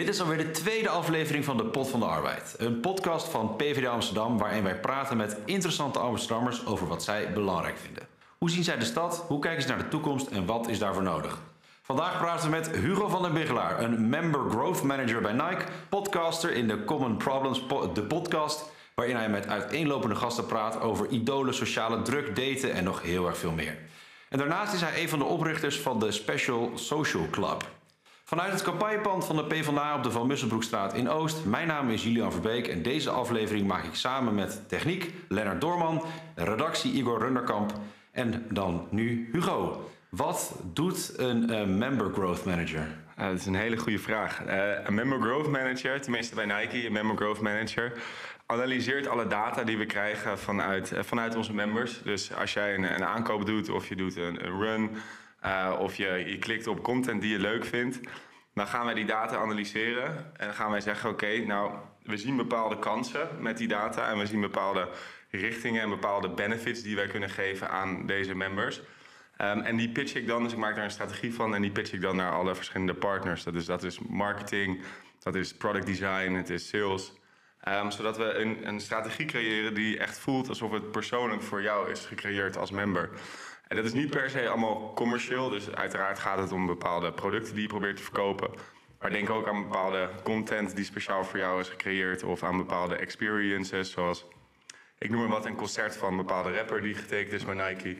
Dit is alweer de tweede aflevering van de Pot van de Arbeid. Een podcast van PvdA Amsterdam waarin wij praten met interessante Amsterdammers over wat zij belangrijk vinden. Hoe zien zij de stad? Hoe kijken ze naar de toekomst en wat is daarvoor nodig? Vandaag praten we met Hugo van den Bigelaar, een Member Growth Manager bij Nike, podcaster in de Common Problems, de podcast, waarin hij met uiteenlopende gasten praat over idolen, sociale druk, daten en nog heel erg veel meer. En daarnaast is hij een van de oprichters van de Special Social Club. Vanuit het campagnepand van de PvdA op de Van Musselbroekstraat in Oost. Mijn naam is Julian Verbeek en deze aflevering maak ik samen met techniek Lennart Doorman, redactie Igor Runderkamp en dan nu Hugo. Wat doet een uh, Member Growth Manager? Uh, dat is een hele goede vraag. Uh, een Member Growth Manager, tenminste bij Nike, een Member Growth Manager, analyseert alle data die we krijgen vanuit, vanuit onze members. Dus als jij een, een aankoop doet of je doet een run uh, of je, klikt op content die je leuk vindt, dan gaan wij die data analyseren en dan gaan wij zeggen: oké, nou, we zien bepaalde kansen met die data en we zien bepaalde richtingen en bepaalde benefits die wij kunnen geven aan deze members. Um, en die pitch ik dan, dus ik maak daar een strategie van en die pitch ik dan naar alle verschillende partners. Dat is, dat is marketing, dat is product design, het is sales. Um, zodat we een, een strategie creëren die echt voelt alsof het persoonlijk voor jou is gecreëerd als member. En dat is niet per se allemaal commercieel. Dus uiteraard gaat het om bepaalde producten die je probeert te verkopen. Maar denk ook aan bepaalde content die speciaal voor jou is gecreëerd. Of aan bepaalde experiences. Zoals, ik noem maar wat, een concert van een bepaalde rapper die getekend is bij Nike.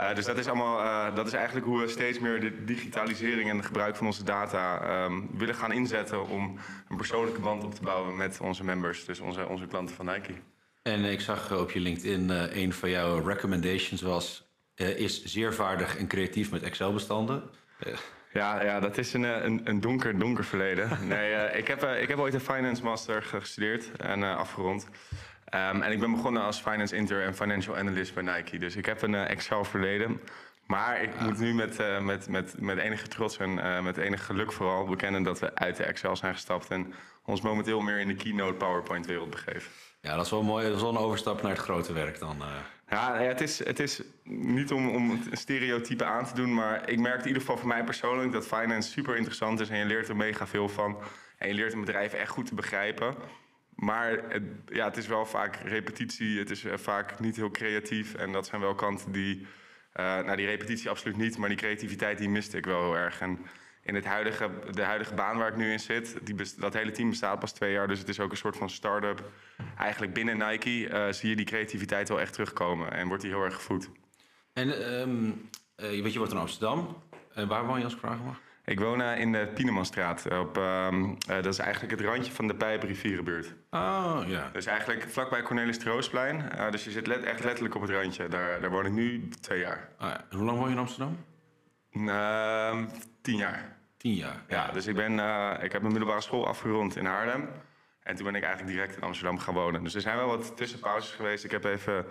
Uh, dus dat is, allemaal, uh, dat is eigenlijk hoe we steeds meer de digitalisering en het gebruik van onze data um, willen gaan inzetten om een persoonlijke band op te bouwen met onze members, dus onze, onze klanten van Nike. En ik zag op je LinkedIn uh, een van jouw recommendations was uh, is zeer vaardig en creatief met Excel-bestanden. Uh. Ja, ja, dat is een, eh, een, een donker, donker verleden. nee, uh, ik, heb, ik heb ooit een Finance Master gestudeerd en afgerond. Um, en ik ben begonnen als Finance Inter en Financial Analyst bij Nike. Dus ik heb een Excel-verleden. Maar ik moet nu met, met, met, met enige trots en met enig geluk vooral bekennen dat we uit de Excel zijn gestapt en ons momenteel meer in de Keynote PowerPoint-wereld begeven. Ja, dat is wel mooi. Dat is wel een overstap naar het grote werk dan. Ja, het, is, het is niet om, om een stereotype aan te doen, maar ik merk in ieder geval voor mij persoonlijk dat finance super interessant is en je leert er mega veel van. En je leert een bedrijf echt goed te begrijpen. Maar het, ja, het is wel vaak repetitie, het is eh, vaak niet heel creatief. En dat zijn wel kanten die, uh, nou die repetitie absoluut niet, maar die creativiteit die miste ik wel heel erg. En in het huidige, de huidige baan waar ik nu in zit, die dat hele team bestaat pas twee jaar. Dus het is ook een soort van start-up. Eigenlijk binnen Nike uh, zie je die creativiteit wel echt terugkomen en wordt die heel erg gevoed. En um, uh, weet je wat in Amsterdam? Uh, waar woon je als ik vragen mag? Ik woon in de Pienemanstraat. Op, um, dat is eigenlijk het randje van de Pijp-rivierenbuurt. Oh, ja. Dus eigenlijk vlakbij Cornelis Troostplein. dus je zit let, echt letterlijk op het randje. Daar, daar woon ik nu twee jaar. Ah, ja. Hoe lang woon je in Amsterdam? Ehm, tien jaar. Tien jaar. Ja, dus ik, ben, uh, ik heb mijn middelbare school afgerond in Haarlem. En toen ben ik eigenlijk direct in Amsterdam gaan wonen. Dus er zijn wel wat tussenpauzes geweest. Ik heb even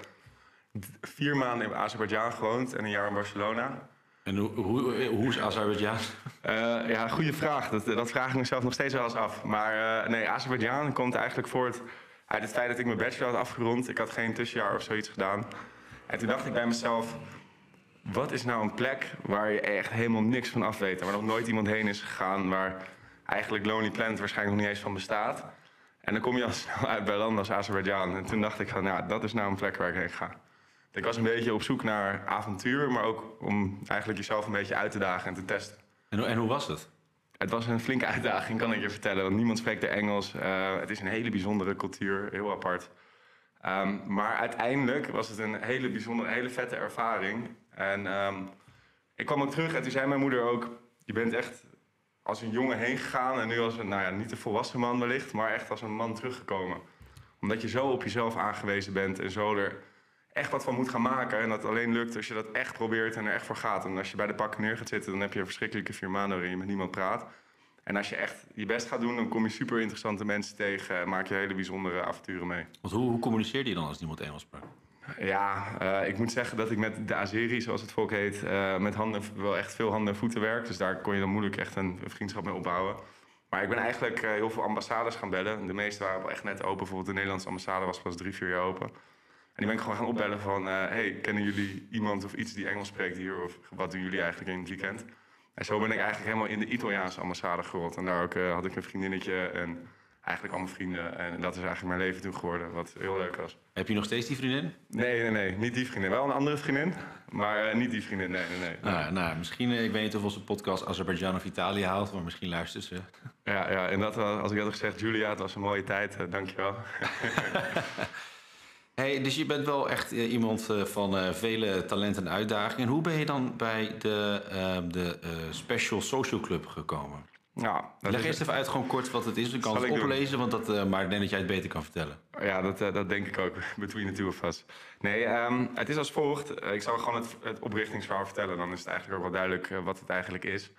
vier maanden in Azerbeidzjan gewoond en een jaar in Barcelona. En hoe, hoe, hoe is Azerbeidzjan? Uh, ja, goede vraag. Dat, dat vraag ik mezelf nog steeds wel eens af. Maar uh, nee, Azerbeidzjan komt eigenlijk voort uit het feit dat ik mijn bachelor had afgerond. Ik had geen tussenjaar of zoiets gedaan. En toen dacht ik bij mezelf, wat is nou een plek waar je echt helemaal niks van af weet... waar nog nooit iemand heen is gegaan... waar eigenlijk Lonely Planet waarschijnlijk nog niet eens van bestaat... En dan kom je al snel uit bij landen als Azerbeidzjan. En toen dacht ik van, ja, dat is nou een plek waar ik heen ga. Ik was een beetje op zoek naar avontuur, maar ook om eigenlijk jezelf een beetje uit te dagen en te testen. En, en hoe was het? Het was een flinke uitdaging, kan ik je vertellen. Want niemand spreekt de Engels. Uh, het is een hele bijzondere cultuur, heel apart. Um, maar uiteindelijk was het een hele bijzondere, hele vette ervaring. En um, ik kwam ook terug en toen zei mijn moeder ook... je bent echt als een jongen heen gegaan en nu als een, nou ja, niet een volwassen man wellicht... maar echt als een man teruggekomen. Omdat je zo op jezelf aangewezen bent en zo er echt wat van moet gaan maken. En dat alleen lukt als je dat echt probeert en er echt voor gaat. En als je bij de pakken neer gaat zitten, dan heb je een verschrikkelijke vier maanden waarin je met niemand praat. En als je echt je best gaat doen, dan kom je super interessante mensen tegen en maak je hele bijzondere avonturen mee. Want hoe, hoe communiceerde je dan als niemand Engels sprak? Ja, uh, ik moet zeggen dat ik met de Azeri, zoals het volk heet, uh, met handen, wel echt veel handen en voeten werk. Dus daar kon je dan moeilijk echt een vriendschap mee opbouwen. Maar ik ben eigenlijk uh, heel veel ambassades gaan bellen. De meeste waren wel echt net open. Bijvoorbeeld de Nederlandse ambassade was pas drie, vier jaar open. En die ben ik gewoon gaan opbellen van... hey, kennen jullie iemand of iets die Engels spreekt hier? Of wat doen jullie eigenlijk in het weekend? En zo ben ik eigenlijk helemaal in de Italiaanse ambassade gerold. En daar ook, eh, had ik een vriendinnetje en eigenlijk allemaal vrienden. En dat is eigenlijk mijn leven toen geworden, wat heel leuk was. Heb je nog steeds die vriendin? Nee, nee, nee, niet die vriendin. Wel een andere vriendin, maar eh, niet die vriendin, nee, nee, nee. Nou, nou, misschien, eh, ik weet niet of onze podcast Azerbeidzjan of Italië haalt, maar misschien luistert ze. Ja, ja en dat, was- als ik had gezegd, Julia, het was een mooie tijd, eh, dankjewel. Hey, dus je bent wel echt eh, iemand eh, van eh, vele talenten en uitdagingen. En hoe ben je dan bij de, de eh, Special Social Club gekomen? Ja, dat Leg eerst even uit gewoon kort wat het is. Ik kan het doen. oplezen, want dat, eh, maar ik denk dat jij het beter kan vertellen. Ja, dat, eh, dat denk ik ook. Between the two of us. Nee, ehm, het is als volgt. Eh, Ik zal gewoon het, het oprichtingsverhaal vertellen. Dan is het eigenlijk ook wel duidelijk wat het eigenlijk is.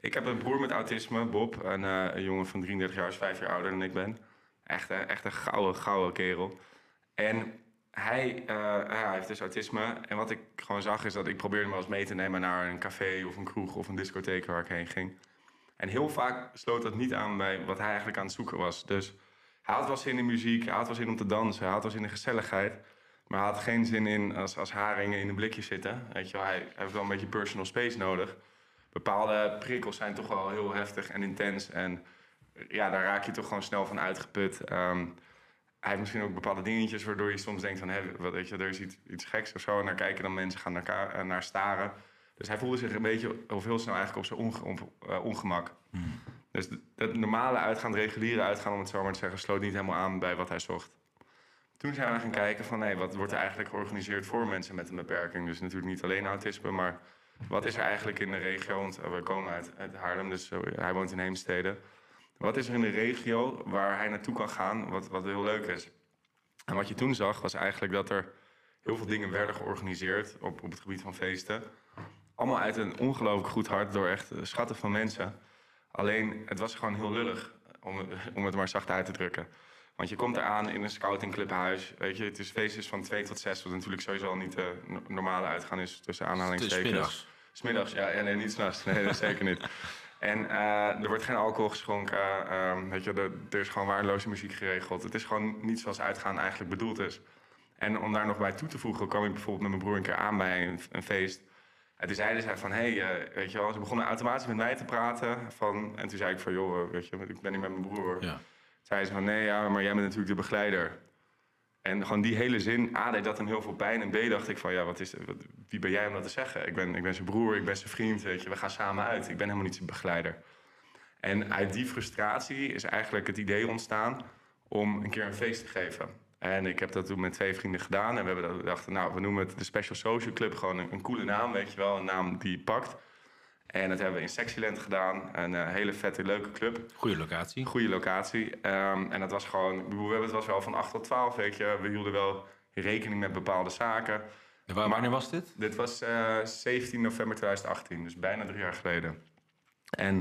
Ik heb een broer met autisme, Bob. Een, een jongen van 33 jaar, is vijf jaar ouder dan ik ben. Echt, een- echt een gouden, gouden kerel. En hij, hij heeft dus autisme. En wat ik gewoon zag is dat ik probeerde hem wel eens mee te nemen naar een café of een kroeg of een discotheek waar ik heen ging. En heel vaak sloot dat niet aan bij wat hij eigenlijk aan het zoeken was. Dus hij had wel zin in muziek, hij had wel zin om te dansen, hij had wel zin in gezelligheid. Maar hij had geen zin in als, als haringen in een blikje zitten. Weet je wel, hij, heeft wel een beetje personal space nodig. Bepaalde prikkels zijn toch wel heel heftig en intens. En ja, daar raak je toch gewoon snel van uitgeput. Ehm, hij heeft misschien ook bepaalde dingetjes waardoor je soms denkt van... Wat, weet je, er is iets, iets geks of zo. En daar kijken dan mensen gaan elkaar- eh, naar staren. Dus hij voelde zich een beetje, of heel snel eigenlijk op zijn eh, ongemak. Dus het normale uitgaan, het reguliere uitgaan, om het zo maar te zeggen, sloot niet helemaal aan bij wat hij zocht. Toen zijn we gaan kijken van, nee, wat wordt er eigenlijk georganiseerd voor mensen met een beperking? Dus natuurlijk niet alleen autisme, maar wat is er eigenlijk in de regio? Want eh, we komen uit, uit Haarlem, dus eh, hij woont in Heemstede. Wat is er in de regio waar hij naartoe kan gaan, wat, wat heel leuk is? En wat je toen zag, was eigenlijk dat er heel veel dingen werden georganiseerd op, op het gebied van feesten. Allemaal uit een ongelooflijk goed hart door echt eh, schatten van mensen. Alleen, het was gewoon heel lullig, om, om het maar zacht uit te drukken. Want je komt eraan in een scoutingclubhuis. Weet je, het is feestjes van 2 tot 6, wat natuurlijk sowieso al niet de no- normale uitgaan is tussen aanhalingstekens. middags. Smiddags, ja, ja nee, niet s'nachts. Nee, dat zeker niet. En eh, er wordt geen alcohol geschonken. ehm, weet je, er, er is gewoon waardeloze muziek geregeld. Het is gewoon niet zoals uitgaan eigenlijk bedoeld is. En om daar nog bij toe te voegen, kwam ik bijvoorbeeld met mijn broer een keer aan bij een, een feest. En toen zeiden zij van, hé, hey, eh, weet je wel, ze begonnen automatisch met mij te praten. Van, en toen zei ik van, joh, eh, weet je, ik ben hier met mijn broer. Ja. Zei ze van, nee, ja, maar jij bent natuurlijk de begeleider. En gewoon die hele zin, A, deed dat hem heel veel pijn. En B, dacht ik van, ja, wat is, wat, wie ben jij om dat te zeggen? Ik ben, ik ben zijn broer, ik ben zijn vriend, weet je. We gaan samen uit. Ik ben helemaal niet zijn begeleider. En uit die frustratie is eigenlijk het idee ontstaan om een keer een feest te geven. En ik heb dat toen met twee vrienden gedaan. En we hebben dachten, nou, we noemen het de Special Social Club. Gewoon een, een coole naam, weet je wel. Een naam die pakt. En dat hebben we in Sexyland gedaan. Een eh, hele vette, leuke club. Goede locatie. Goede locatie. Ehm, en dat was gewoon, ik bedoel, we hebben het was wel van 8 tot 12, weet je. We hielden wel rekening met bepaalde zaken. En waar- wanneer was dit? Dit was eh, 17 november 2018, dus bijna drie jaar geleden. En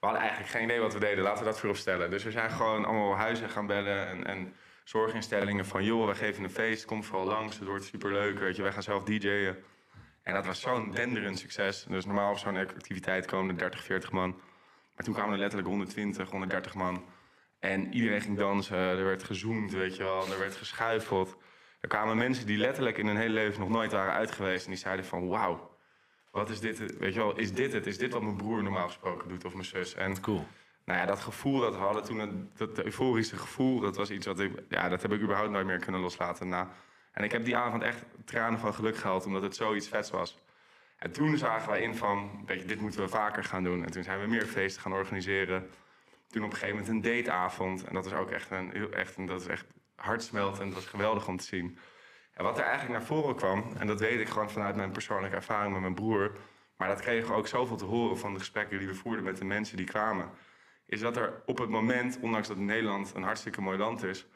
we hadden eigenlijk geen idee wat we deden, laten we dat voorop stellen. Dus we zijn gewoon allemaal huizen gaan bellen en, en zorginstellingen van... joh, we geven een feest, kom vooral langs, het wordt superleuk, weet je. Wij gaan zelf DJ'en. En dat was zo'n denderend succes. Dus normaal op zo'n activiteit komen er 30, 40 man. Maar toen kwamen er letterlijk 120, 130 man. En iedereen ging dansen, er werd gezoomd, weet je wel, er werd geschuifeld. Er kwamen mensen die letterlijk in hun hele leven nog nooit waren uit geweest. En die zeiden van, wauw, wat is dit? Weet je wel, is dit het? Is dit wat mijn broer normaal gesproken doet of mijn zus? En Cool. Nou ja, dat gevoel dat we hadden toen, dat euforische gevoel, dat was iets wat ik, ja, dat heb ik überhaupt nooit meer kunnen loslaten. na. En ik heb die avond echt tranen van geluk gehaald, omdat het zoiets vets was. En toen zagen wij in van, weet je, dit moeten we vaker gaan doen. En toen zijn we meer feesten gaan organiseren. Toen op een gegeven moment een dateavond. En dat is ook echt, een, echt, een, dat is echt hartsmeltend. Dat was geweldig om te zien. En wat er eigenlijk naar voren kwam, en dat weet ik gewoon vanuit mijn persoonlijke ervaring met mijn broer. Maar dat kregen we ook zoveel te horen van de gesprekken die we voerden met de mensen die kwamen. Is dat er op het moment, ondanks dat Nederland een hartstikke mooi land is,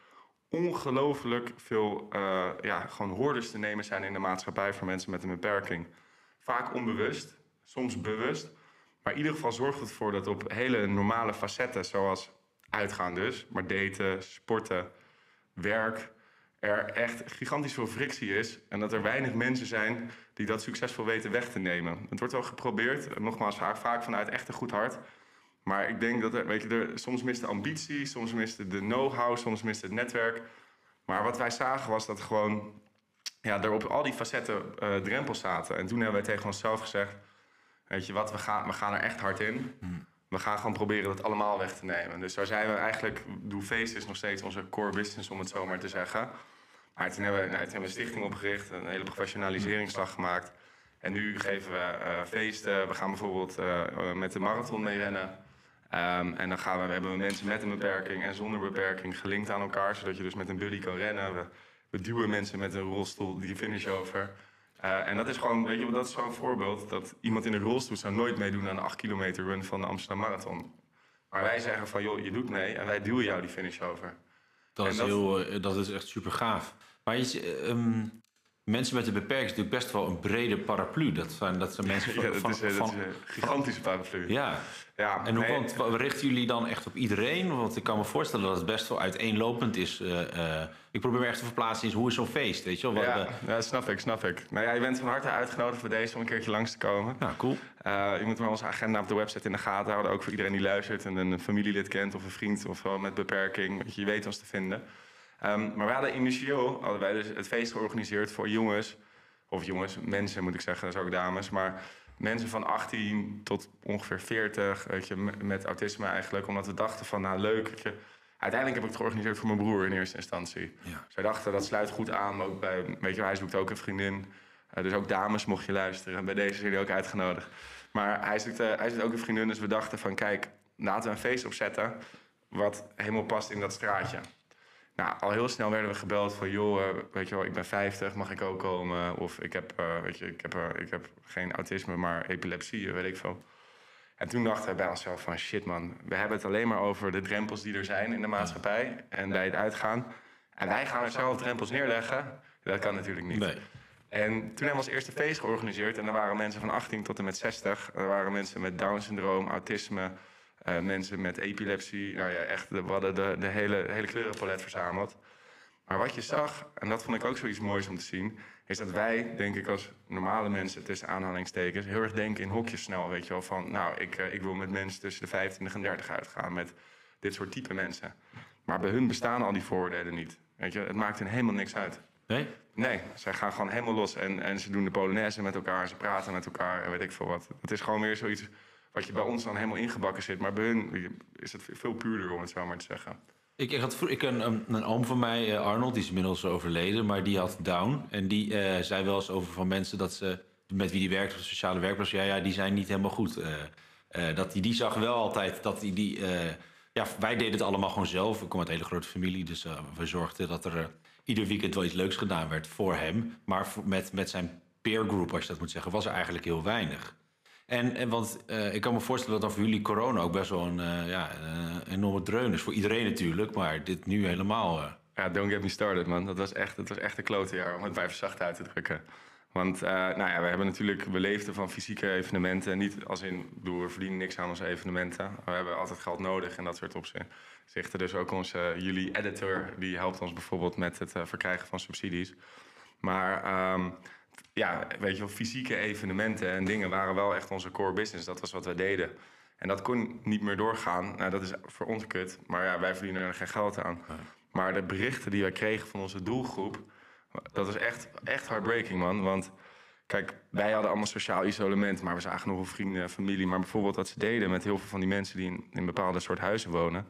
ongelooflijk veel eh, ja, gewoon hoorders te nemen zijn in de maatschappij voor mensen met een beperking. Vaak onbewust, soms bewust. Maar in ieder geval zorgt het ervoor dat op hele normale facetten, zoals uitgaan dus, maar daten, sporten, werk, er echt gigantisch veel frictie is. En dat er weinig mensen zijn die dat succesvol weten weg te nemen. Het wordt wel geprobeerd, nogmaals vaak vanuit echt een goed hart. Maar ik denk dat er, weet je, er, soms mist de ambitie, soms mist de know-how, soms mist het netwerk. Maar wat wij zagen was dat gewoon ja, er op al die facetten eh, drempels zaten. En toen hebben wij tegen onszelf gezegd: Weet je wat, we gaan, we gaan er echt hard in. We gaan gewoon proberen dat allemaal weg te nemen. Dus daar zijn we eigenlijk... Doe Feest is nog steeds onze core business, om het zo maar te zeggen. Maar toen hebben we, nou, toen hebben we een stichting opgericht. Een hele professionaliseringsslag gemaakt. En nu geven we eh, feesten. We gaan bijvoorbeeld eh, met de marathon mee rennen. Ehm, en dan gaan we, we hebben we mensen met een beperking en zonder beperking gelinkt aan elkaar. Zodat je dus met een buddy kan rennen. We, we duwen mensen met een rolstoel die finish over. Eh, en dat is gewoon, weet je, dat is gewoon een voorbeeld. Dat iemand in een rolstoel zou nooit meedoen aan de 8 kilometer run van de Amsterdam Marathon. Maar wij zeggen van, joh, je doet mee en wij duwen jou die finish over. Dat, En is, dat- heel, eh, dat is echt super gaaf. Maar je, ehm, mensen met een beperking is natuurlijk best wel een brede paraplu. Dat zijn, dat zijn mensen van... Ja, dat van- is, dat is een gigantische paraplu. ja, Ja, en hoe nee, want, wa- richten jullie dan echt op iedereen? Want ik kan me voorstellen dat het best wel uiteenlopend is. eh, eh, ik probeer me echt te verplaatsen in hoe is zo'n feest, weet je wel? Ja, ja, snap ik, snap ik. Nou ja, je bent van harte uitgenodigd voor deze om een keertje langs te komen. ja, cool. Eh, je moet maar onze agenda op de website in de gaten houden. Ook voor iedereen die luistert en een familielid kent of een vriend of wel met beperking. Je weet ons te vinden. Ehm, maar we hadden initieel hadden wij dus het feest georganiseerd voor jongens. Of jongens, mensen moet ik zeggen, dat is ook dames. Maar mensen van 18 tot ongeveer 40, weet je, met, autisme eigenlijk. Omdat we dachten van, nou leuk. Weet je, uiteindelijk heb ik het georganiseerd voor mijn broer in eerste instantie. Ja. Zij dachten, dat sluit goed aan. Ook bij, weet je, hij zoekt ook een vriendin. Eh, dus ook dames mocht je luisteren. Bij deze zijn jullie ook uitgenodigd. Maar hij zoekt, eh, hij zoekt ook een vriendin. Dus we dachten van, kijk, laten we een feest opzetten... wat helemaal past in dat straatje. Nou, al heel snel werden we gebeld van... joh, eh, weet je wel, ik ben 50, mag ik ook komen? Of ik heb, eh, weet je, ik heb, eh, ik heb geen autisme, maar epilepsie, weet ik veel. En toen dachten we bij onszelf van... shit man, we hebben het alleen maar over de drempels die er zijn in de maatschappij... en bij het uitgaan. En wij gaan er zelf drempels neerleggen. Dat kan natuurlijk niet. Nee. En toen hebben we ons eerste feest georganiseerd. En er waren mensen van 18 tot en met 60. Er waren mensen met Down-syndroom, autisme, eh, mensen met epilepsie. Nou ja, echt, we hadden de, de hele, hele kleurenpalet verzameld. Maar wat je zag, en dat vond ik ook zoiets moois om te zien... is dat wij, denk ik als normale mensen tussen aanhalingstekens... heel erg denken in hokjes snel, weet je wel. Van, nou, ik, eh, ik wil met mensen tussen de 25 en 30 uitgaan... met dit soort type mensen. Maar bij hun bestaan al die vooroordelen niet. Weet je, het maakt hen helemaal niks uit. Nee? Nee, zij gaan gewoon helemaal los. En, en ze doen de Polonaise met elkaar, ze praten met elkaar en weet ik veel wat. Het is gewoon weer zoiets wat je bij ons dan helemaal ingebakken zit. Maar bij hun is het veel puurder, om het zo maar te zeggen. Ik, ik had ik, een, een, oom van mij, eh, Arnold, die is inmiddels overleden, maar die had Down. En die eh, zei wel eens over van mensen dat ze, met wie die werkt, op sociale werkplaats, ja, ja, die zijn niet helemaal goed. Eh, dat die, die zag wel altijd dat die, die ja, wij deden het allemaal gewoon zelf. Ik kom uit een hele grote familie, dus we zorgden dat er ieder weekend wel iets leuks gedaan werd voor hem. Maar met, met zijn peer group, als je dat moet zeggen, was er eigenlijk heel weinig. En, en want eh, ik kan me voorstellen dat dan voor jullie corona ook best wel een eh, ja, eh, enorme dreun is. Voor iedereen natuurlijk, maar dit nu helemaal. Ja, don't get me started, man. Dat was echt, het was echt een klote jaar, om het bij verzacht uit te drukken. Want nou ja, we hebben natuurlijk, we van fysieke evenementen. Niet als in, bedoel, we verdienen niks aan onze evenementen. We hebben altijd geld nodig en dat soort opzichten. Dus ook onze jullie editor, die helpt ons bijvoorbeeld met het verkrijgen van subsidies. Maar um, ja, weet je wel, fysieke evenementen en dingen waren wel echt onze core business. Dat was wat we deden. En dat kon niet meer doorgaan. Nou, dat is voor ons kut. Maar ja, wij verdienen er geen geld aan. Maar de berichten die wij kregen van onze doelgroep... dat is echt, echt heartbreaking, man. Want kijk, wij hadden allemaal sociaal isolement... maar we zagen nog wel vrienden en familie. Maar bijvoorbeeld wat ze deden met heel veel van die mensen... die in, in bepaalde soort huizen wonen...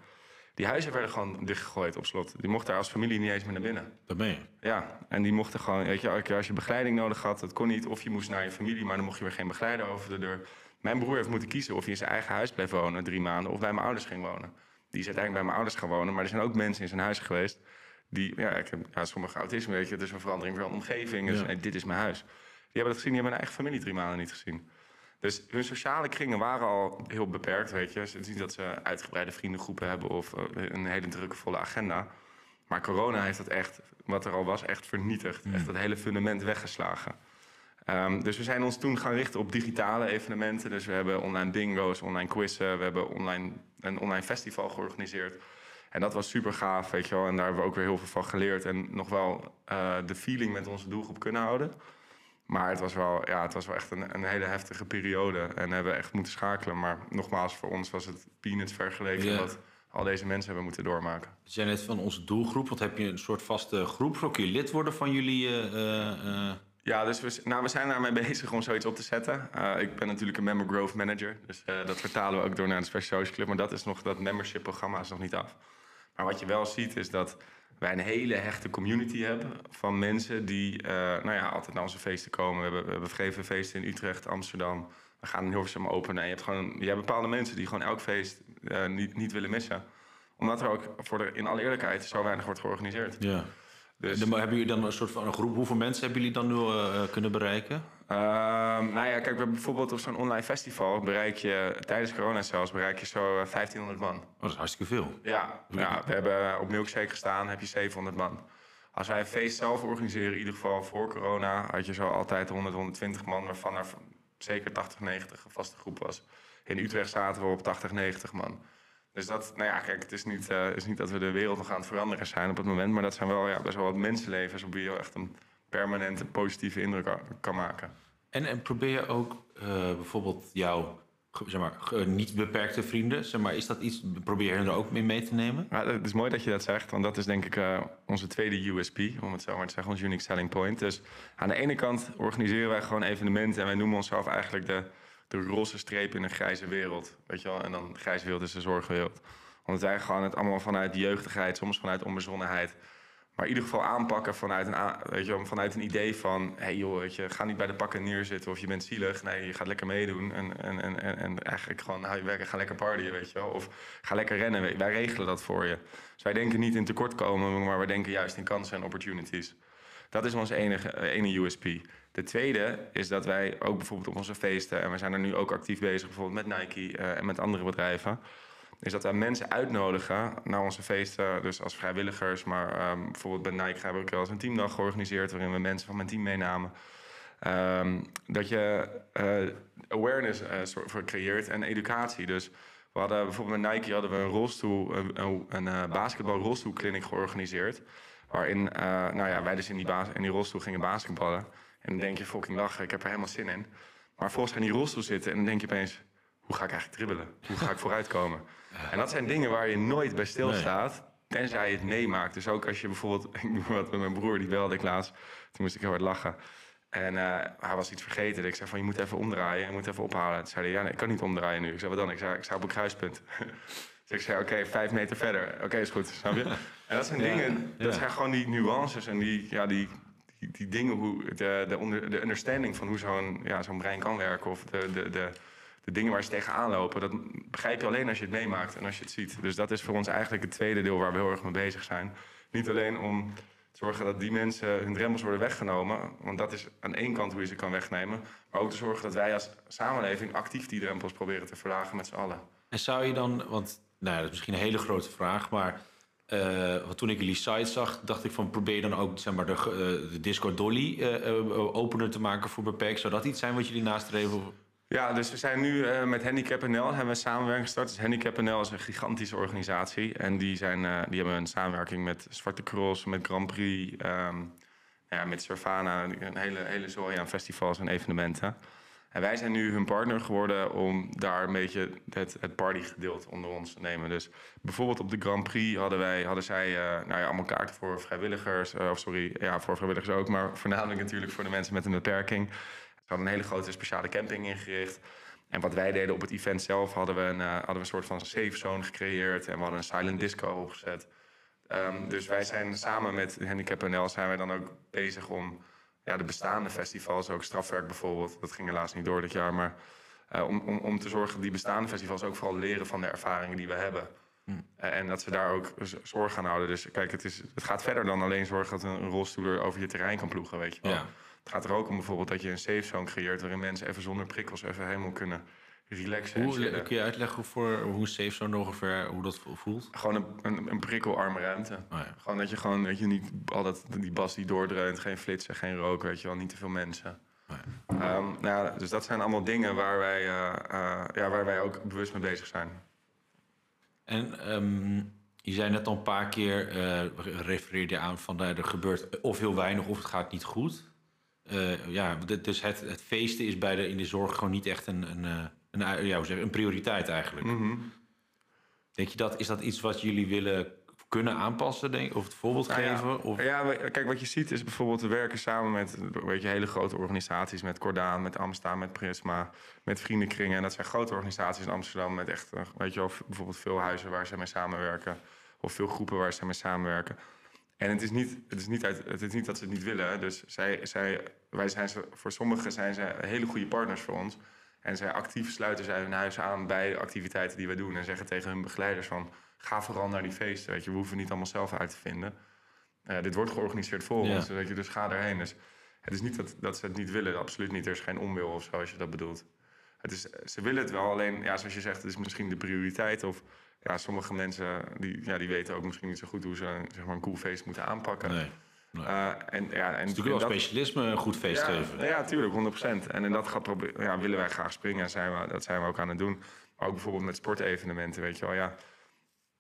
Die huizen werden gewoon dichtgegooid op slot. Die mochten daar als familie niet eens meer naar binnen. Dat ben je. Ja, en die mochten gewoon, weet je, als je begeleiding nodig had, dat kon niet. Of je moest naar je familie, maar dan mocht je weer geen begeleider over de deur. Mijn broer heeft moeten kiezen of hij in zijn eigen huis bleef wonen, drie maanden, of bij mijn ouders ging wonen. Die is uiteindelijk bij mijn ouders gaan wonen, maar er zijn ook mensen in zijn huis geweest. Die, ja, ik heb ja, sommige autisme, weet je, het is een verandering van omgeving. Dus, ja. dit is mijn huis. Die hebben dat gezien, die hebben hun eigen familie drie maanden niet gezien. Dus hun sociale kringen waren al heel beperkt, weet je. Het is niet dat ze uitgebreide vriendengroepen hebben of een hele drukke volle agenda. Maar corona heeft dat echt, wat er al was, echt vernietigd. Mm. Echt dat hele fundament weggeslagen. Um, dus we zijn ons toen gaan richten op digitale evenementen. Dus we hebben online bingo's, online quizzen. We hebben online, een online festival georganiseerd. En dat was super gaaf, weet je wel. En daar hebben we ook weer heel veel van geleerd. En nog wel uh, de feeling met onze doelgroep kunnen houden. Maar het was wel, ja, het was wel echt een, een, hele heftige periode. En hebben we echt moeten schakelen. Maar nogmaals, voor ons was het peanuts vergeleken yeah. wat al deze mensen hebben moeten doormaken. Je zei net van onze doelgroep. Wat heb je een soort vaste groep? Zo kun je lid worden van jullie? Uh, uh, Ja, dus we, nou, we zijn daarmee bezig om zoiets op te zetten. Uh, ik ben natuurlijk een member growth manager. Dus dat vertalen we ook door naar de Special Social Club. Maar dat is nog, dat membership programma is nog niet af. Maar wat je wel ziet is dat wij een hele hechte community hebben van mensen die uh, nou ja, altijd naar onze feesten komen. We hebben, we hebben feesten in Utrecht, Amsterdam. We gaan in Hilversum openen. En je hebt gewoon je hebt bepaalde mensen die gewoon elk feest uh, niet, niet willen missen. Omdat er ook, voor de, in alle eerlijkheid, zo weinig wordt georganiseerd. Ja. Dus... Hebben jullie dan een soort van een groep? Hoeveel mensen hebben jullie dan nu uh, kunnen bereiken? Uh, nou ja, kijk, bijvoorbeeld op zo'n online festival bereik je tijdens corona zelfs bereik je zo 1500 man. Oh, dat is hartstikke veel. Ja, ja, we hebben op Milkshake gestaan, heb je 700 man. Als wij een feest zelf organiseren, in ieder geval voor corona, had je zo altijd 100, 120 man, waarvan er zeker 80, 90 een vaste groep was. In Utrecht zaten we op 80, 90 man. Dus dat, nou ja, kijk, het is niet, uh, is niet dat we de wereld nog aan het veranderen zijn op het moment, maar dat zijn wel ja, best wel wat mensenlevens op wie je echt een permanente positieve indruk kan maken. En, en probeer je ook uh, bijvoorbeeld jouw zeg maar, niet beperkte vrienden, zeg maar, is dat iets, probeer je er ook mee mee te nemen? Ja, het is mooi dat je dat zegt, want dat is denk ik uh, onze tweede USP, om het zo maar te zeggen, ons unique selling point. Dus aan de ene kant organiseren wij gewoon evenementen en wij noemen onszelf eigenlijk de de roze streep in een grijze wereld. Weet je wel? En dan grijze wereld is de zorgwereld. Omdat wij gewoon het allemaal vanuit jeugdigheid, soms vanuit onbezonnenheid. Maar in ieder geval aanpakken vanuit een, weet je, vanuit een idee van... hé hey joh, weet je, ga niet bij de pakken neerzitten of je bent zielig. Nee, je gaat lekker meedoen en, en, en, en eigenlijk gewoon hou je werken, ga lekker partyen, weet je wel. Of ga lekker rennen, wij regelen dat voor je. Dus wij denken niet in tekortkomen, maar we denken juist in kansen en opportunities. Dat is ons enige, ene USP. De tweede is dat wij ook bijvoorbeeld op onze feesten, en we zijn er nu ook actief bezig, bijvoorbeeld met Nike uh, en met andere bedrijven, is dat wij mensen uitnodigen naar onze feesten, dus als vrijwilligers. Maar um, bijvoorbeeld bij Nike hebben we ook wel eens een teamdag georganiseerd, waarin we mensen van mijn team meenamen. Um, dat je uh, awareness voor creëert en educatie. Dus we hadden bijvoorbeeld met Nike hadden we een rolstoel, een, een, een georganiseerd. Waarin nou ja, wij dus in die, in die rolstoel gingen basketballen. En dan denk je, fucking lachen, ik heb er helemaal zin in. Maar volgens ga je in die rolstoel zitten en dan denk je opeens... hoe ga ik eigenlijk dribbelen? Hoe ga ik vooruitkomen? En dat zijn dingen waar je nooit bij stilstaat... tenzij je het meemaakt. Dus ook als je bijvoorbeeld... ik noem wat met mijn broer, die belde ik laatst. Toen moest ik heel hard lachen. En uh, hij was iets vergeten. Ik zei van, je moet even omdraaien. Je moet even ophalen. Toen zei hij, ja, nee, ik kan niet omdraaien nu. Ik zei, wat dan? Ik zei, ik sta op een kruispunt. dus ik zei, oké, okay, vijf meter verder. Oké, okay, is goed, snap je? En dat zijn dingen, dat zijn gewoon die nuances en die, ja, die, die, die dingen, hoe, de, de, onder, de understanding van hoe zo'n ja, zo'n brein kan werken... of de, de, de, de dingen waar ze tegenaan lopen, dat begrijp je alleen als je het meemaakt en als je het ziet. Dus dat is voor ons eigenlijk het tweede deel waar we heel erg mee bezig zijn. Niet alleen om te zorgen dat die mensen hun drempels worden weggenomen, want dat is aan één kant hoe je ze kan wegnemen, maar ook te zorgen dat wij als samenleving actief die drempels proberen te verlagen met z'n allen. En zou je dan, want nou, dat is misschien een hele grote vraag, maar uh, toen ik jullie site zag, dacht ik van probeer dan ook zeg maar, de, de Discord Dolly uh, opener te maken voor beperkt. Zou dat iets zijn wat jullie nastreven? Ja, dus we zijn nu met Handicap NL hebben we samenwerking gestart. Dus Handicap NL is een gigantische organisatie. En die, zijn, die hebben een samenwerking met Zwarte Cross, met Grand Prix, um, ja, met Servana. Een hele, hele zooi aan festivals en evenementen. En wij zijn nu hun partner geworden om daar een beetje het, het partygedeelte onder ons te nemen. Dus bijvoorbeeld op de Grand Prix hadden, wij, hadden zij uh, nou ja, allemaal kaarten voor vrijwilligers. Uh, of sorry, ja, voor vrijwilligers ook, maar voornamelijk natuurlijk voor de mensen met een beperking. Ze hadden een hele grote speciale camping ingericht. En wat wij deden op het event zelf, hadden we een, uh, hadden we een soort van safe zone gecreëerd. En we hadden een silent disco opgezet. Um, dus wij zijn samen met Handicap NL zijn wij dan ook bezig om ja, de bestaande festivals, ook strafwerk bijvoorbeeld, dat ging helaas niet door dit jaar, maar uh, om, om, om te zorgen dat die bestaande festivals ook vooral leren van de ervaringen die we hebben. Hmm. Uh, en dat ze daar ook zorg aan houden. Dus kijk, het, is, het gaat verder dan alleen zorgen dat een rolstoeler over je terrein kan ploegen, weet je wel. Ja. Het gaat er ook om bijvoorbeeld dat je een safe zone creëert waarin mensen even zonder prikkels even helemaal kunnen relaxen. Hoe, kun je uitleggen voor hoe safe zone ongeveer, hoe dat voelt? Gewoon een, een, een prikkelarme ruimte. Oh ja. Gewoon dat je gewoon, dat je niet altijd die bas die doordreunt, geen flitsen, geen rook, weet je wel, niet te veel mensen. Oh ja. Um, nou, dus dat zijn allemaal dingen waar wij, uh, uh, ja, waar wij ook bewust mee bezig zijn. En um, je zei net al een paar keer, uh, refereerde je aan van er gebeurt of heel weinig of het gaat niet goed. ja, dus het, het feesten is bij de, in de zorg gewoon niet echt een, een een, ja, zeggen, een prioriteit eigenlijk. Mm -hmm. Denk je dat, is dat iets wat jullie willen kunnen aanpassen, denk Of het voorbeeld Nou ja, geven? Of... Ja, kijk, wat je ziet is bijvoorbeeld... we werken samen met weet je, hele grote organisaties... met Cordaan, met Amsta, met Prisma, met Vriendenkringen. En dat zijn grote organisaties in Amsterdam... met echt, eh, weet je wel, v- bijvoorbeeld veel huizen waar ze mee samenwerken... of veel groepen waar ze mee samenwerken. En het is niet, het is niet, uit, het is niet dat ze het niet willen. Dus zij, zij, wij zijn ze, voor sommigen zijn ze hele goede partners voor ons. En zij actief sluiten zij hun huis aan bij de activiteiten die wij doen. En zeggen tegen hun begeleiders van... ga vooral naar die feesten. Weet je, we hoeven niet allemaal zelf uit te vinden. Eh, dit wordt georganiseerd voor Ja. ons, weet je, dus ga erheen. Dus het is niet dat, dat ze het niet willen, absoluut niet. Er is geen onwil of zo, als je dat bedoelt. Het is, ze willen het wel, alleen, ja, zoals je zegt, het is misschien de prioriteit. Of ja, sommige mensen die, ja, die weten ook misschien niet zo goed hoe ze zeg maar, een cool feest moeten aanpakken. Nee. Eh, en, ja, en, Het is natuurlijk wel dat- specialisme een goed feest ja, geven. Ja, tuurlijk, 100%. En in dat gaat probe- ja, willen wij graag springen en zijn we, dat zijn we ook aan het doen. Maar ook bijvoorbeeld met sportevenementen, weet je wel. Ja,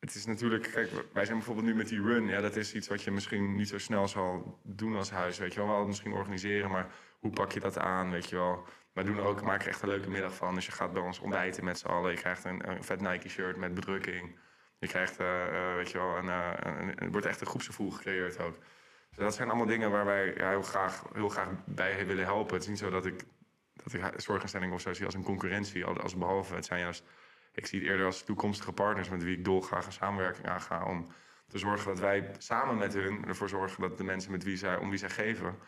het is natuurlijk, kijk, wij zijn bijvoorbeeld nu met die run. Ja, dat is iets wat je misschien niet zo snel zal doen als huis, weet je wel. Wel misschien organiseren, maar hoe pak je dat aan, weet je wel. Wij doen ook, maken er echt een leuke middag van. Dus je gaat bij ons ontbijten met z'n allen. Je krijgt een, een vet Nike shirt met bedrukking. Je krijgt, eh, eh, weet je wel, een, een- er wordt echt een groepsgevoel gecreëerd ook. Dus dat zijn allemaal dingen waar wij ja, heel, graag, heel graag bij willen helpen. Het is niet zo dat ik, dat ik zorginstellingen of zo zie als een concurrentie, al- als behalve. Het zijn juist, ik zie het eerder als toekomstige partners met wie ik dolgraag een samenwerking aanga. Om te zorgen dat wij samen met hun ervoor zorgen dat de mensen met wie zij, om wie zij geven,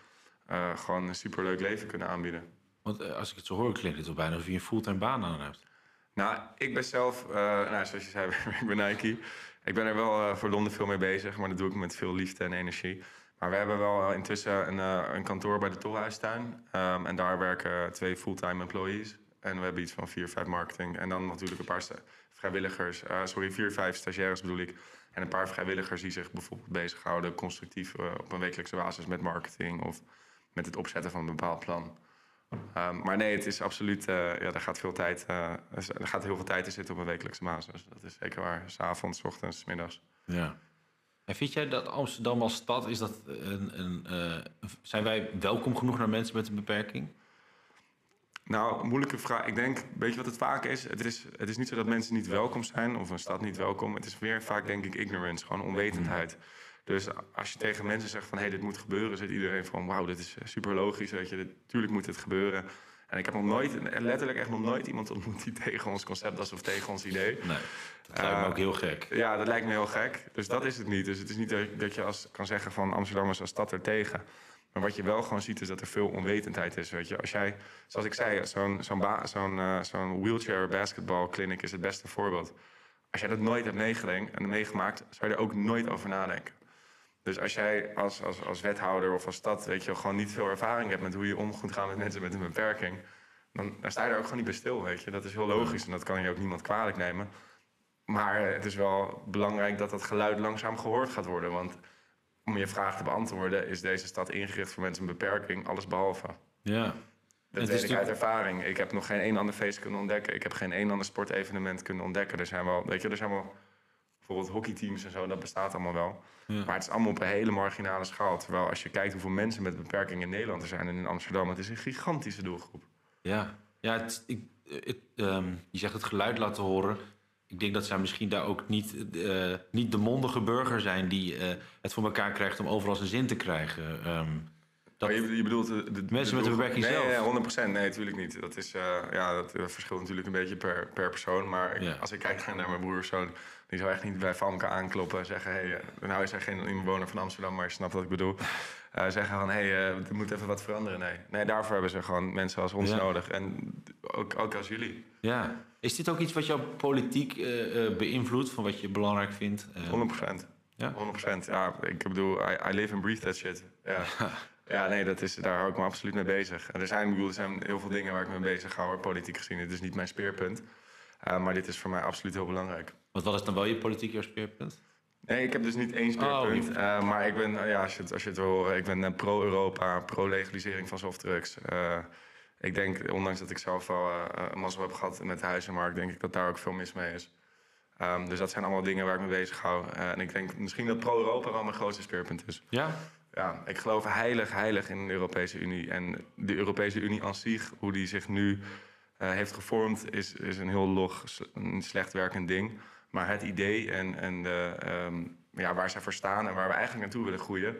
eh, gewoon een superleuk leven kunnen aanbieden. Want eh, als ik het zo hoor, klinkt het wel bijna alsof je een fulltime baan aan hebt. Nou, ik ben zelf, eh, nou, zoals je zei, ik ben Nike. Ik ben er wel voor Londen veel mee bezig, maar dat doe ik met veel liefde en energie. Maar we hebben wel eh, intussen een, eh, een kantoor bij de Tolhuistuin. Ehm, en daar werken twee fulltime employees. En we hebben iets van vier, vijf marketing. En dan natuurlijk een paar vrijwilligers. eh, sorry, vier, vijf stagiaires bedoel ik. En een paar vrijwilligers die zich bijvoorbeeld bezighouden... constructief op een wekelijkse basis met marketing... of met het opzetten van een bepaald plan. Ehm, maar nee, het is absoluut. ja, daar gaat veel tijd. er gaat heel veel tijd in zitten op een wekelijkse basis. Dat is zeker waar. S'avonds, 's ochtends, 's middags. Ja. En vind jij dat Amsterdam als stad, is dat een, een, eh, zijn wij welkom genoeg naar mensen met een beperking? Nou, moeilijke vraag. Ik denk, weet je wat het vaak is? Het, is? het is niet zo dat mensen niet welkom zijn of een stad niet welkom. Het is meer vaak, denk ik, ignorance, gewoon onwetendheid. Dus als je tegen mensen zegt van, hé, hey, dit moet gebeuren, zit iedereen van, wauw, dit is eh, super logisch, weet je. Tuurlijk moet dit gebeuren. En ik heb nog nooit, letterlijk echt nog nooit iemand ontmoet die tegen ons concept was of tegen ons idee. Nee. Dat lijkt me Eh, ook heel gek. Ja, dat lijkt me heel gek. Dus dat is het niet. Dus het is niet dat je- als, kan zeggen van Amsterdam is als stad er tegen. Maar wat je wel gewoon ziet is dat er veel onwetendheid is. Weet je. Als jij, zoals ik zei, zo'n zo'n zo'n eh, zo'n wheelchair basketball clinic is het beste voorbeeld. Als jij dat nooit hebt meegemaakt, zou je er ook nooit over nadenken. Dus als jij als, als, als wethouder of als stad, weet je, gewoon niet veel ervaring hebt met hoe je om moet gaan met mensen met een beperking, dan, dan sta je er ook gewoon niet bij stil, weet je. Dat is heel logisch en dat kan je ook niemand kwalijk nemen. Maar het is wel belangrijk dat dat geluid langzaam gehoord gaat worden. Want om je vraag te beantwoorden, is deze stad ingericht voor mensen met beperking, alles behalve. Ja. Dat weet ik uit ervaring. Ik heb nog geen één ander feest kunnen ontdekken. Ik heb geen één ander sportevenement kunnen ontdekken. Er zijn wel, weet je, er zijn wel bijvoorbeeld hockeyteams en zo, dat bestaat allemaal wel. Ja. Maar het is allemaal op een hele marginale schaal. Terwijl als je kijkt hoeveel mensen met beperking in Nederland er zijn en in Amsterdam, het is een gigantische doelgroep. Ja, ja het, ik, het, ehm, je zegt het geluid laten horen. Ik denk dat zij misschien daar ook niet, eh, niet de mondige burger zijn die eh, het voor elkaar krijgt om overal zijn zin te krijgen. Ehm, dat, Oh, je, je bedoelt de, de- Mensen met een beperking nee, zelf. Nee, 100%. Nee, natuurlijk niet. Dat, is, eh, ja, dat eh, verschilt natuurlijk een beetje per, per persoon. Maar ik- Ja. als ik kijk naar mijn broer of zo... die zou echt niet bij Famke aankloppen en zeggen... Hey, eh, nou is hij geen inwoner van Amsterdam, maar je snapt wat ik bedoel. Eh, zeggen van, hé, hey, eh, er moet even wat veranderen. Nee. nee, daarvoor hebben ze gewoon mensen als ons Ja. nodig. En ook, ook als jullie. ja. Is dit ook iets wat jouw politiek eh, eh, beïnvloedt, van wat je belangrijk vindt? Eh, 100%. Ja? 100%. Ja, ik bedoel, I, I live and breathe that shit. Ja. Ja, nee, dat is, daar hou ik me absoluut mee bezig. En er zijn, bedoel, er zijn heel veel dingen waar ik me mee bezig hou, politiek gezien. Het is niet mijn speerpunt. Uh, maar dit is voor mij absoluut heel belangrijk. Want wat is dan wel je politiek jouw speerpunt? Nee, ik heb dus niet één speerpunt. Oh, uh, maar ik ben, ja, als, je het, als je het wil horen, ik ben pro-Europa, pro-legalisering van softdrugs. Uh, ik denk, ondanks dat ik zelf wel een mazzel heb gehad met de huizenmarkt, denk ik dat daar ook veel mis mee is. Um, dus dat zijn allemaal dingen waar ik me bezig hou. En ik denk misschien dat pro-Europa wel mijn grootste speerpunt is. Ja? Ja, ik geloof heilig, heilig in de Europese Unie. En de Europese Unie aan zich, hoe die zich nu uh, heeft gevormd, is, is een heel log, een slecht werkend ding. Maar het idee en, en de, um, ja, waar zij voor staan en waar we eigenlijk naartoe willen groeien.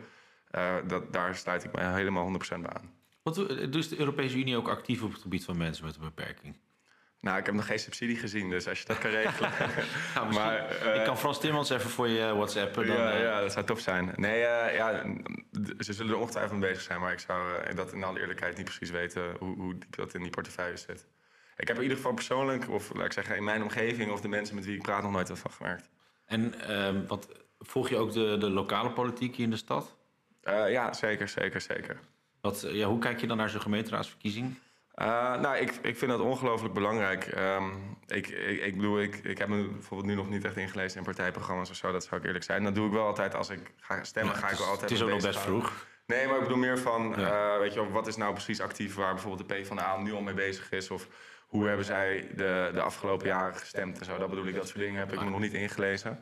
Uh, dat, daar sluit ik me helemaal 100% bij aan. Wat doet de Europese Unie ook actief op het gebied van mensen met een beperking? Nou, ik heb nog geen subsidie gezien, dus als je dat kan regelen. nou, maar, uh, ik kan Frans Timmans even voor je WhatsApp. Dan, ja, uh... ja, dat zou tof zijn. Nee, uh, ja, ze zullen er ongetwijfeld mee bezig zijn, maar ik zou dat in alle eerlijkheid niet precies weten hoe, hoe diep dat in die portefeuille zit. Ik heb in ieder geval persoonlijk, of laat ik zeggen in mijn omgeving of de mensen met wie ik praat, nog nooit wat van gemerkt. En ehm, wat, volg je ook de, de lokale politiek hier in de stad? ja, zeker, zeker, zeker. Wat, ja, hoe kijk je dan naar zo'n gemeenteraadsverkiezing? Uh, nou, ik, ik vind dat ongelooflijk belangrijk. Um, ik, ik, ik, bedoel, ik, ik heb me bijvoorbeeld nu nog niet echt ingelezen in partijprogramma's of zo. Dat zou ik eerlijk zijn. Dat doe ik wel altijd als ik ga stemmen. ga ik wel altijd het is ook nog best vroeg. Nee, maar ik bedoel meer van, ja. uh, weet je, wat is nou precies actief waar bijvoorbeeld de PvdA nu al mee bezig is? Of hoe hebben zij de, de afgelopen jaren gestemd en zo? Dat bedoel ik, dat soort dingen heb ik me nog niet ingelezen.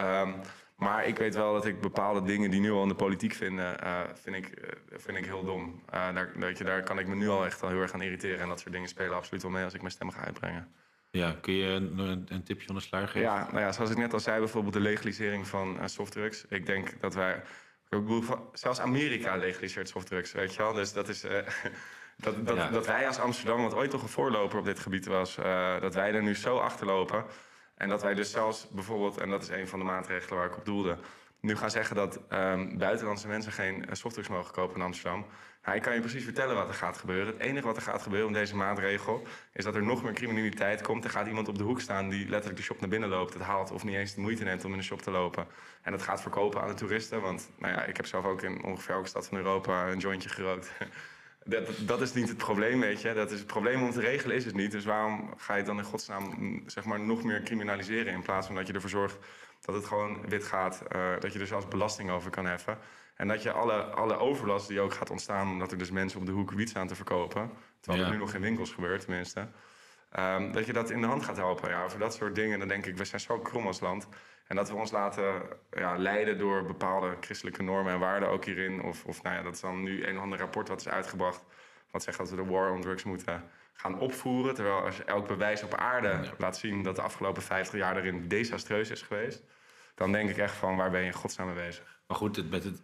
Um, maar ik weet wel dat ik bepaalde dingen die nu al in de politiek vinden, uh, vind, ik, uh, vind ik heel dom. Uh, daar, weet je, daar kan ik me nu al echt al heel erg aan irriteren. En dat soort dingen spelen absoluut wel mee als ik mijn stem ga uitbrengen. Ja, kun je een, een tipje van de sluier geven? Ja, nou ja, zoals ik net al zei, bijvoorbeeld de legalisering van softdrugs. Ik denk dat wij. Ik bedoel, zelfs Amerika legaliseert softdrugs, weet je wel. Dus dat is. dat, dat, ja. dat wij als Amsterdam, wat ooit toch een voorloper op dit gebied was, dat wij er nu zo achterlopen. En dat wij dus zelfs bijvoorbeeld, en dat is een van de maatregelen waar ik op doelde, nu gaan zeggen dat um, buitenlandse mensen geen eh, softdrugs mogen kopen in Amsterdam. Ik kan je precies vertellen wat er gaat gebeuren. Het enige wat er gaat gebeuren met deze maatregel is dat er nog meer criminaliteit komt. Er gaat iemand op de hoek staan die letterlijk de shop naar binnen loopt, het haalt of niet eens de moeite neemt om in de shop te lopen. En dat gaat verkopen aan de toeristen. Want nou ja, ik heb zelf ook in ongeveer elke stad van Europa een jointje gerookt. Dat, dat, is niet het probleem, weet je. Dat is het probleem om te regelen is het niet. Dus waarom ga je het dan in godsnaam mm, zeg maar, nog meer criminaliseren... in plaats van dat je ervoor zorgt dat het gewoon wit gaat... Uh, dat je er zelfs belasting over kan heffen... en dat je alle, alle overlast die ook gaat ontstaan... omdat er dus mensen op de hoek wiet staan te verkopen... terwijl ja. er nu nog geen winkels gebeurt, tenminste... Um, dat je dat in de hand gaat helpen. Ja, over dat soort dingen, dan denk ik, we zijn zo krom als land. En dat we ons laten ja, leiden door bepaalde christelijke normen en waarden ook hierin. Of, of nou ja, dat is dan nu een of ander rapport wat is uitgebracht. Wat zegt dat we de war on drugs moeten gaan opvoeren. Terwijl als je elk bewijs op aarde laat zien dat de afgelopen 50 jaar erin desastreus is geweest. Dan denk ik echt van waar ben je in godsnaam mee bezig. Maar goed, het, met het,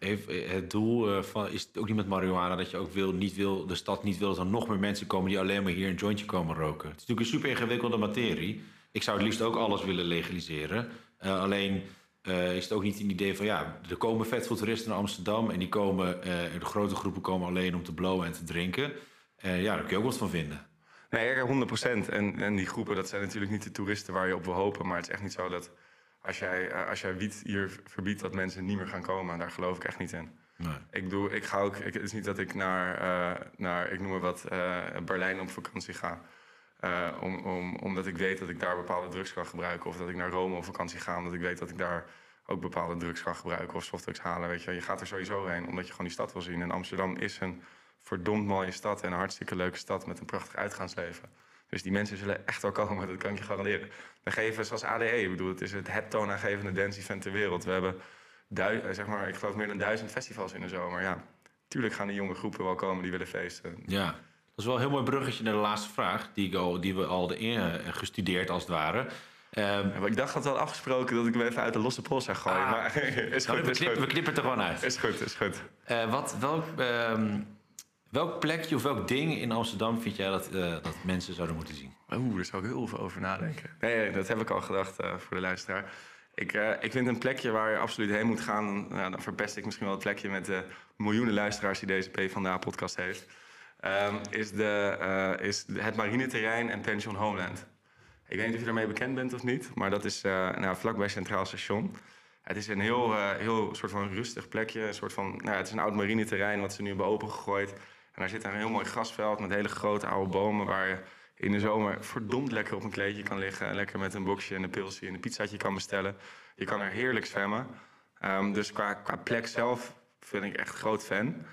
het doel uh, van, is het ook niet met marihuana dat je ook wil, niet wil, de stad niet wil dat er nog meer mensen komen die alleen maar hier een jointje komen roken. Het is natuurlijk een super ingewikkelde materie. Ik zou het liefst ook alles willen legaliseren. Uh, alleen uh, is het ook niet een idee van ja, er komen vet veel toeristen naar Amsterdam en die komen, de grote groepen komen alleen om te blowen en te drinken. ja, daar kun je ook wat van vinden. Nee, 100 procent. En, en die groepen, dat zijn natuurlijk niet de toeristen waar je op wil hopen. Maar het is echt niet zo dat als jij, als jij wiet hier verbiedt, dat mensen niet meer gaan komen. Daar geloof ik echt niet in. Nee. Ik, doe, ik ga ook, ik, het is niet dat ik naar, uh, naar ik noem maar wat, uh, Berlijn op vakantie ga. Om, om, omdat ik weet dat ik daar bepaalde drugs kan gebruiken. Of dat ik naar Rome op vakantie ga, omdat ik weet dat ik daar ook bepaalde drugs kan gebruiken. Of softdrugs halen. Weet je. je gaat er sowieso heen, omdat je gewoon die stad wil zien. En Amsterdam is een verdomd mooie stad en een hartstikke leuke stad met een prachtig uitgaansleven. Dus die mensen zullen echt wel komen, dat kan ik je garanderen. We geven zoals ADE, ik bedoel, het is het, het toonaangevende dance event ter wereld. We hebben, eh, zeg maar, ik geloof meer dan duizend festivals in de zomer. Ja, tuurlijk gaan die jonge groepen wel komen die willen feesten. Ja, is wel een heel mooi bruggetje naar de laatste vraag, die, ik al, die we al de gestudeerd als het ware. Um, ik dacht dat we hadden afgesproken dat ik hem even uit de losse pols zou gooien. Ah, maar is nou, goed, we, knippen, we knippen het er gewoon uit. Is goed, is goed. Uh, wat, welk, um, Welk plekje of welk ding in Amsterdam vind jij dat, uh, dat mensen zouden moeten zien? Oeh, daar zou ik heel veel over nadenken. Nee, dat heb ik al gedacht uh, voor de luisteraar. Ik, ik vind een plekje waar je absoluut heen moet gaan. Nou, dan verpest ik misschien wel het plekje met de miljoenen luisteraars die deze PvdA-podcast heeft. Um, is, de, is het marineterrein en Pension Homeland. Ik weet niet of je daarmee bekend bent of niet, maar dat is nou, vlakbij Centraal Station. Het is een heel, heel soort van rustig plekje. Een soort van, nou, het is een oud marineterrein wat ze nu hebben opengegooid. En daar zit een heel mooi grasveld met hele grote oude bomen... waar je in de zomer verdomd lekker op een kleedje kan liggen... en lekker met een boxje en een pilsje en een pizzaatje kan bestellen. Je kan er heerlijk zwemmen. Um, dus qua, qua plek zelf vind ik echt groot fan.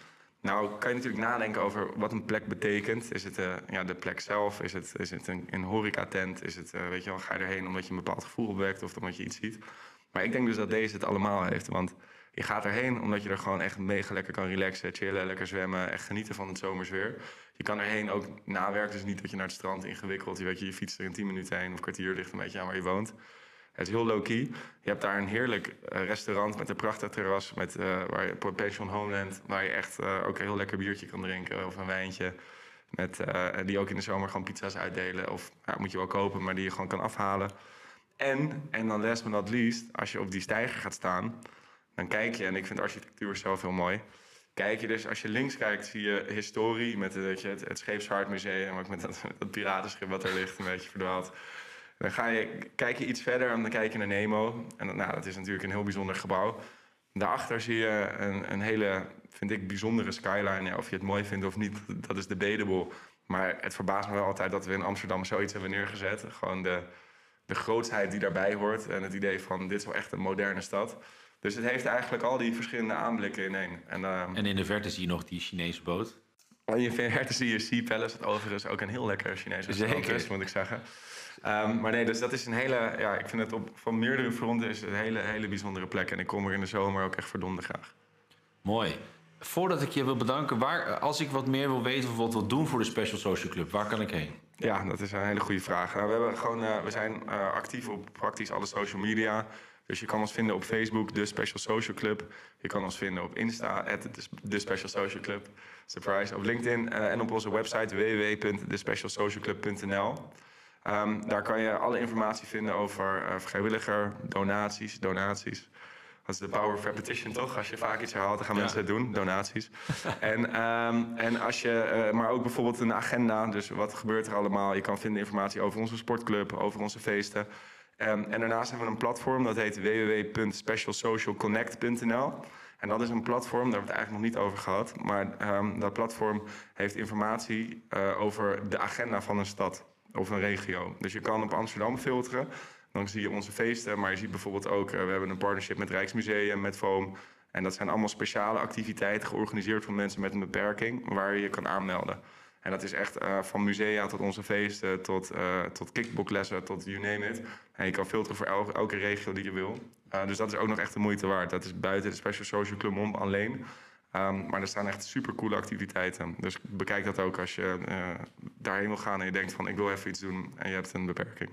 Nou kan je natuurlijk nadenken over wat een plek betekent. Is het uh, ja, de plek zelf? Is het, is het een, een horecatent? Is het, uh, weet je wel, ga je erheen omdat je een bepaald gevoel opwekt of omdat je iets ziet? Maar ik denk dus dat deze het allemaal heeft. Want je gaat erheen omdat je er gewoon echt mega lekker kan relaxen, chillen, lekker zwemmen, echt genieten van het zomersweer. Je kan erheen ook nawerken, dus niet dat je naar het strand ingewikkeld, je weet je, je fietst er in 10 minuten heen of kwartier ligt een beetje aan waar je woont. Het is heel low-key. Je hebt daar een heerlijk eh, restaurant met een prachtig terras... Met, eh, waar Pension Homeland, waar je echt eh, ook een heel lekker biertje kan drinken... of een wijntje. Met, die ook in de zomer gewoon pizza's uitdelen. Of ja, moet je wel kopen, maar die je gewoon kan afhalen. En, en dan last but not least, als je op die steiger gaat staan... dan kijk je, en ik vind architectuur zelf heel mooi... Kijk je dus, als je links kijkt, zie je historie met het, het Scheepsvaartmuseum, ook met dat, dat piratenschip wat er ligt, een beetje verdwaald. Dan ga je, kijk je iets verder en dan kijk je naar Nemo. En nou, dat is natuurlijk een heel bijzonder gebouw. Daarachter zie je een, een hele, vind ik, bijzondere skyline. Of je het mooi vindt of niet, dat is de Bedebel. Maar het verbaast me wel altijd dat we in Amsterdam zoiets hebben neergezet. Gewoon de, de grootsheid die daarbij hoort. En het idee van, dit is wel echt een moderne stad. Dus het heeft eigenlijk al die verschillende aanblikken in één. En, uh, en in de verte zie je nog die Chinese boot. In je zie je Sea Palace, wat overigens ook een heel lekker Chinese restaurant is, moet ik zeggen. Um, maar nee, dus dat is een hele, ja, ik vind het op van meerdere fronten is het een hele, hele bijzondere plek. En ik kom er in de zomer ook echt verdomde graag. Mooi. Voordat ik je wil bedanken, waar, als ik wat meer wil weten of wat wil doen voor de Special Social Club, waar kan ik heen? Ja, dat is een hele goede vraag. Nou, we, hebben gewoon, uh, we zijn uh, actief op praktisch alle social media. Dus je kan ons vinden op Facebook, de Special Social Club. Je kan ons vinden op Insta, de Special Social Club. Surprise. Op LinkedIn uh, en op onze website www.thespecialsocialclub.nl. Um, daar kan je alle informatie vinden over uh, vrijwilliger, donaties, donaties. Dat is de power of repetition, toch? Als je vaak iets herhaalt, dan gaan ja. mensen het doen, donaties. en, um, en als je, uh, maar ook bijvoorbeeld een agenda, dus wat gebeurt er allemaal? Je kan vinden informatie over onze sportclub, over onze feesten. Um, en daarnaast hebben we een platform, dat heet www.specialsocialconnect.nl. En dat is een platform, daar hebben we het eigenlijk nog niet over gehad. Maar um, dat platform heeft informatie uh, over de agenda van een stad of een regio. Dus je kan op Amsterdam filteren. Dan zie je onze feesten, maar je ziet bijvoorbeeld ook... Uh, we hebben een partnership met Rijksmuseum, met Foam. En dat zijn allemaal speciale activiteiten georganiseerd voor mensen met een beperking... waar je je kan aanmelden. En dat is echt uh, van musea tot onze feesten, tot, uh, tot kickboxlessen, tot you name it. En je kan filteren voor el elke regio die je wil. Uh, dus dat is ook nog echt de moeite waard. Dat is buiten de Special Social Club om alleen. Um, maar er staan echt super coole activiteiten. Dus bekijk dat ook als je daarheen wil gaan en je denkt van ik wil even iets doen en je hebt een beperking.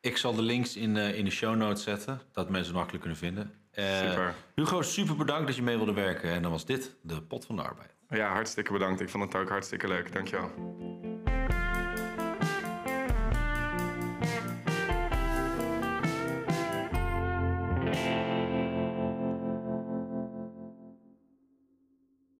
Ik zal de links in, in de show notes zetten, dat mensen het makkelijk kunnen vinden. super. Hugo, super bedankt dat je mee wilde werken. En dan was dit de Pot van de Arbeid. Ja, hartstikke bedankt. Ik vond het ook hartstikke leuk. Dankjewel.